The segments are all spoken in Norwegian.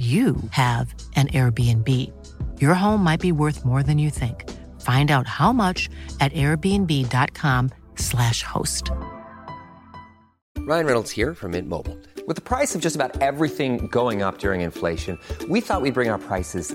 you have an Airbnb. Your home might be worth more than you think. Find out how much at airbnb.com/slash host. Ryan Reynolds here from Mint Mobile. With the price of just about everything going up during inflation, we thought we'd bring our prices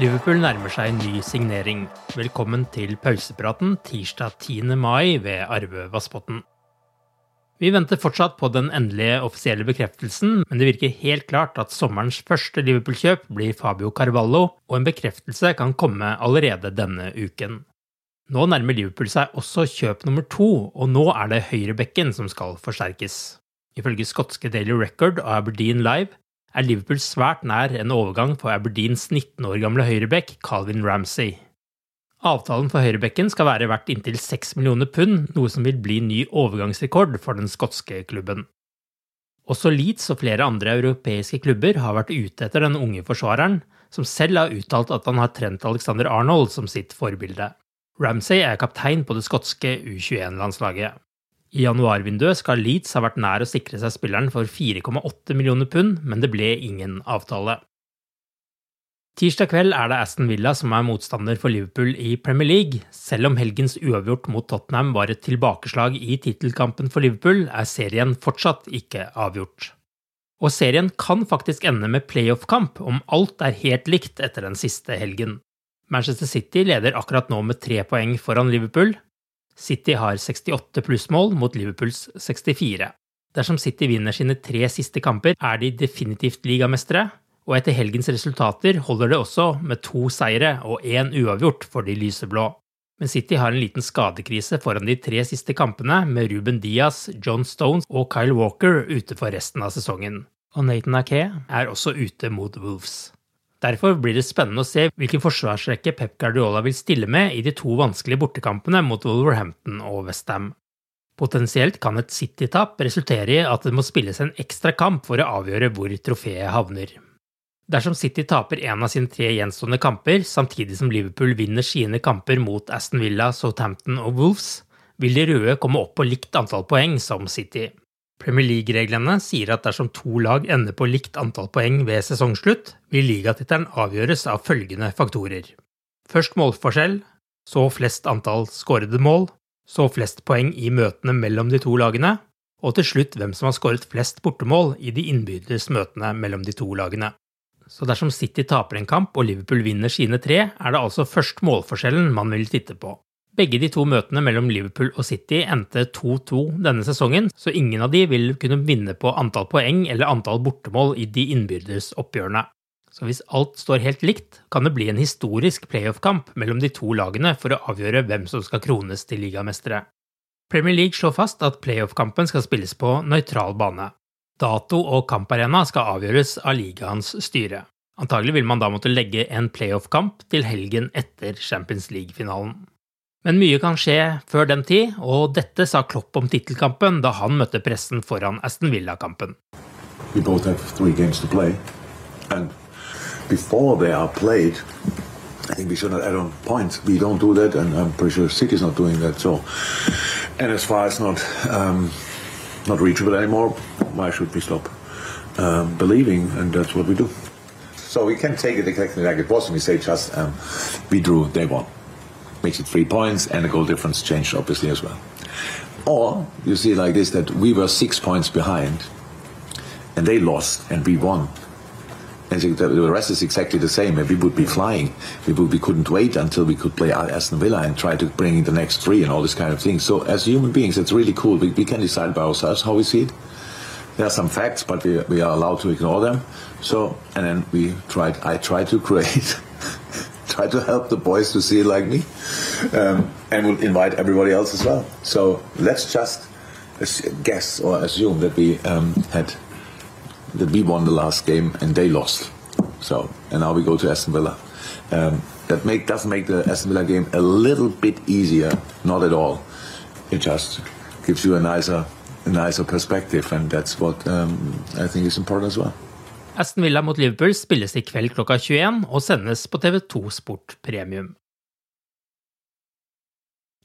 Liverpool nærmer seg en ny signering. Velkommen til pausepraten tirsdag 10. mai ved Arve Vassbotn. Vi venter fortsatt på den endelige offisielle bekreftelsen, men det virker helt klart at sommerens første Liverpool-kjøp blir Fabio Carvalho, og en bekreftelse kan komme allerede denne uken. Nå nærmer Liverpool seg også kjøp nummer to, og nå er det høyrebekken som skal forsterkes. Ifølge skotske Daily Record og Aberdeen Live er Liverpool svært nær en overgang for Aberdeens 19 år gamle høyrebekk Calvin Ramsey. Avtalen for høyrebekken skal være verdt inntil 6 millioner pund, noe som vil bli ny overgangsrekord for den skotske klubben. Også Leeds og flere andre europeiske klubber har vært ute etter den unge forsvareren, som selv har uttalt at han har trent Alexander Arnold som sitt forbilde. Ramsey er kaptein på det skotske U21-landslaget. I januarvinduet skal Leeds ha vært nær å sikre seg spilleren for 4,8 millioner pund, men det ble ingen avtale. Tirsdag kveld er det Aston Villa som er motstander for Liverpool i Premier League. Selv om helgens uavgjort mot Tottenham var et tilbakeslag i tittelkampen for Liverpool, er serien fortsatt ikke avgjort. Og serien kan faktisk ende med playoff-kamp om alt er helt likt etter den siste helgen. Manchester City leder akkurat nå med tre poeng foran Liverpool. City har 68 plussmål mot Liverpools 64. Dersom City vinner sine tre siste kamper, er de definitivt ligamestere, og etter helgens resultater holder det også med to seire og én uavgjort for de lyseblå. Men City har en liten skadekrise foran de tre siste kampene, med Ruben Diaz, John Stones og Kyle Walker ute for resten av sesongen. Og Nathan Ake er også ute mot Wolves. Derfor blir det spennende å se hvilken forsvarsrekke Pep Guardiola vil stille med i de to vanskelige bortekampene mot Wolverhampton og Westham. Potensielt kan et City-tap resultere i at det må spilles en ekstra kamp for å avgjøre hvor trofeet havner. Dersom City taper en av sine tre gjenstående kamper, samtidig som Liverpool vinner sine kamper mot Aston Villa, Southampton og Wolves, vil de røde komme opp på likt antall poeng som City. Premier League-reglene sier at dersom to lag ender på likt antall poeng ved sesongslutt, vil ligatittelen avgjøres av følgende faktorer. Først målforskjell, så flest antall skårede mål, så flest poeng i møtene mellom de to lagene, og til slutt hvem som har skåret flest bortemål i de innbyrdes møtene mellom de to lagene. Så dersom City taper en kamp og Liverpool vinner sine tre, er det altså først målforskjellen man vil titte på. Begge de to møtene mellom Liverpool og City endte 2-2 denne sesongen, så ingen av de vil kunne vinne på antall poeng eller antall bortemål i de innbyrdes oppgjørene. Så hvis alt står helt likt, kan det bli en historisk playoff-kamp mellom de to lagene for å avgjøre hvem som skal krones til ligamestere. Premier League slår fast at playoff-kampen skal spilles på nøytral bane. Dato og kamparena skal avgjøres av ligaens styre. Antagelig vil man da måtte legge en playoff-kamp til helgen etter Champions League-finalen. Men mye kan skje før den tid, og dette sa Klopp om tittelkampen da han møtte pressen foran Aston Villa-kampen. Before they are played, I think we should not add on points. We don't do that, and I'm pretty sure City is not doing that. So, and as far as not um, not reachable anymore, why should we stop um, believing? And that's what we do. So we can take it exactly like it was, and we say just um, we drew, they won. Makes it three points, and the goal difference changed obviously as well. Or you see like this that we were six points behind, and they lost, and we won. And the rest is exactly the same. And We would be flying. We, would, we couldn't wait until we could play Aston Villa and try to bring in the next three and all this kind of thing. So as human beings, it's really cool. We, we can decide by ourselves how we see it. There are some facts, but we, we are allowed to ignore them. So, and then we tried, I tried to create, try to help the boys to see it like me, um, and we'll invite everybody else as well. So let's just guess or assume that we um, had that we won the last game and they lost. So, and now we go to Aston Villa. Um, that make, does make the Aston Villa game a little bit easier, not at all. It just gives you a nicer, a nicer perspective, and that's what um, I think is important as well. Aston Villa mot Liverpool spilles i kveld klokka 21 og sendes på TV2 Sport Premium.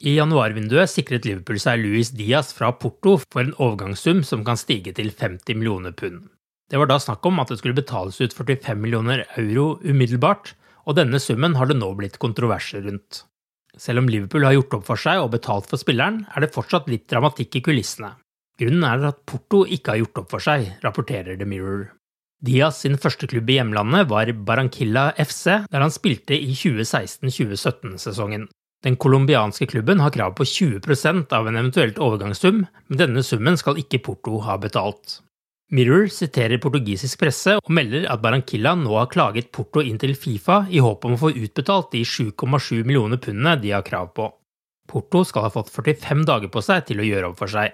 I januarvinduet sikret Liverpool seg Luis Diaz fra Porto for en overgangssum som kan stige til 50 millioner pund. Det var da snakk om at det skulle betales ut 45 millioner euro umiddelbart, og denne summen har det nå blitt kontroverser rundt. Selv om Liverpool har gjort opp for seg og betalt for spilleren, er det fortsatt litt dramatikk i kulissene. Grunnen er at Porto ikke har gjort opp for seg, rapporterer The Mirror. Diaz sin første klubb i hjemlandet var Barranquilla FC, der han spilte i 2016-2017-sesongen. Den colombianske klubben har krav på 20% av en eventuelt overgangssum, men denne summen skal ikke Porto ha betalt. Mirror siterer portugisisk presse og melder at Barranquilla nå har klaget Porto inn til Fifa i håp om å få utbetalt de 7,7 millioner pundene de har krav på. Porto skal ha fått 45 dager på seg til å gjøre opp for seg.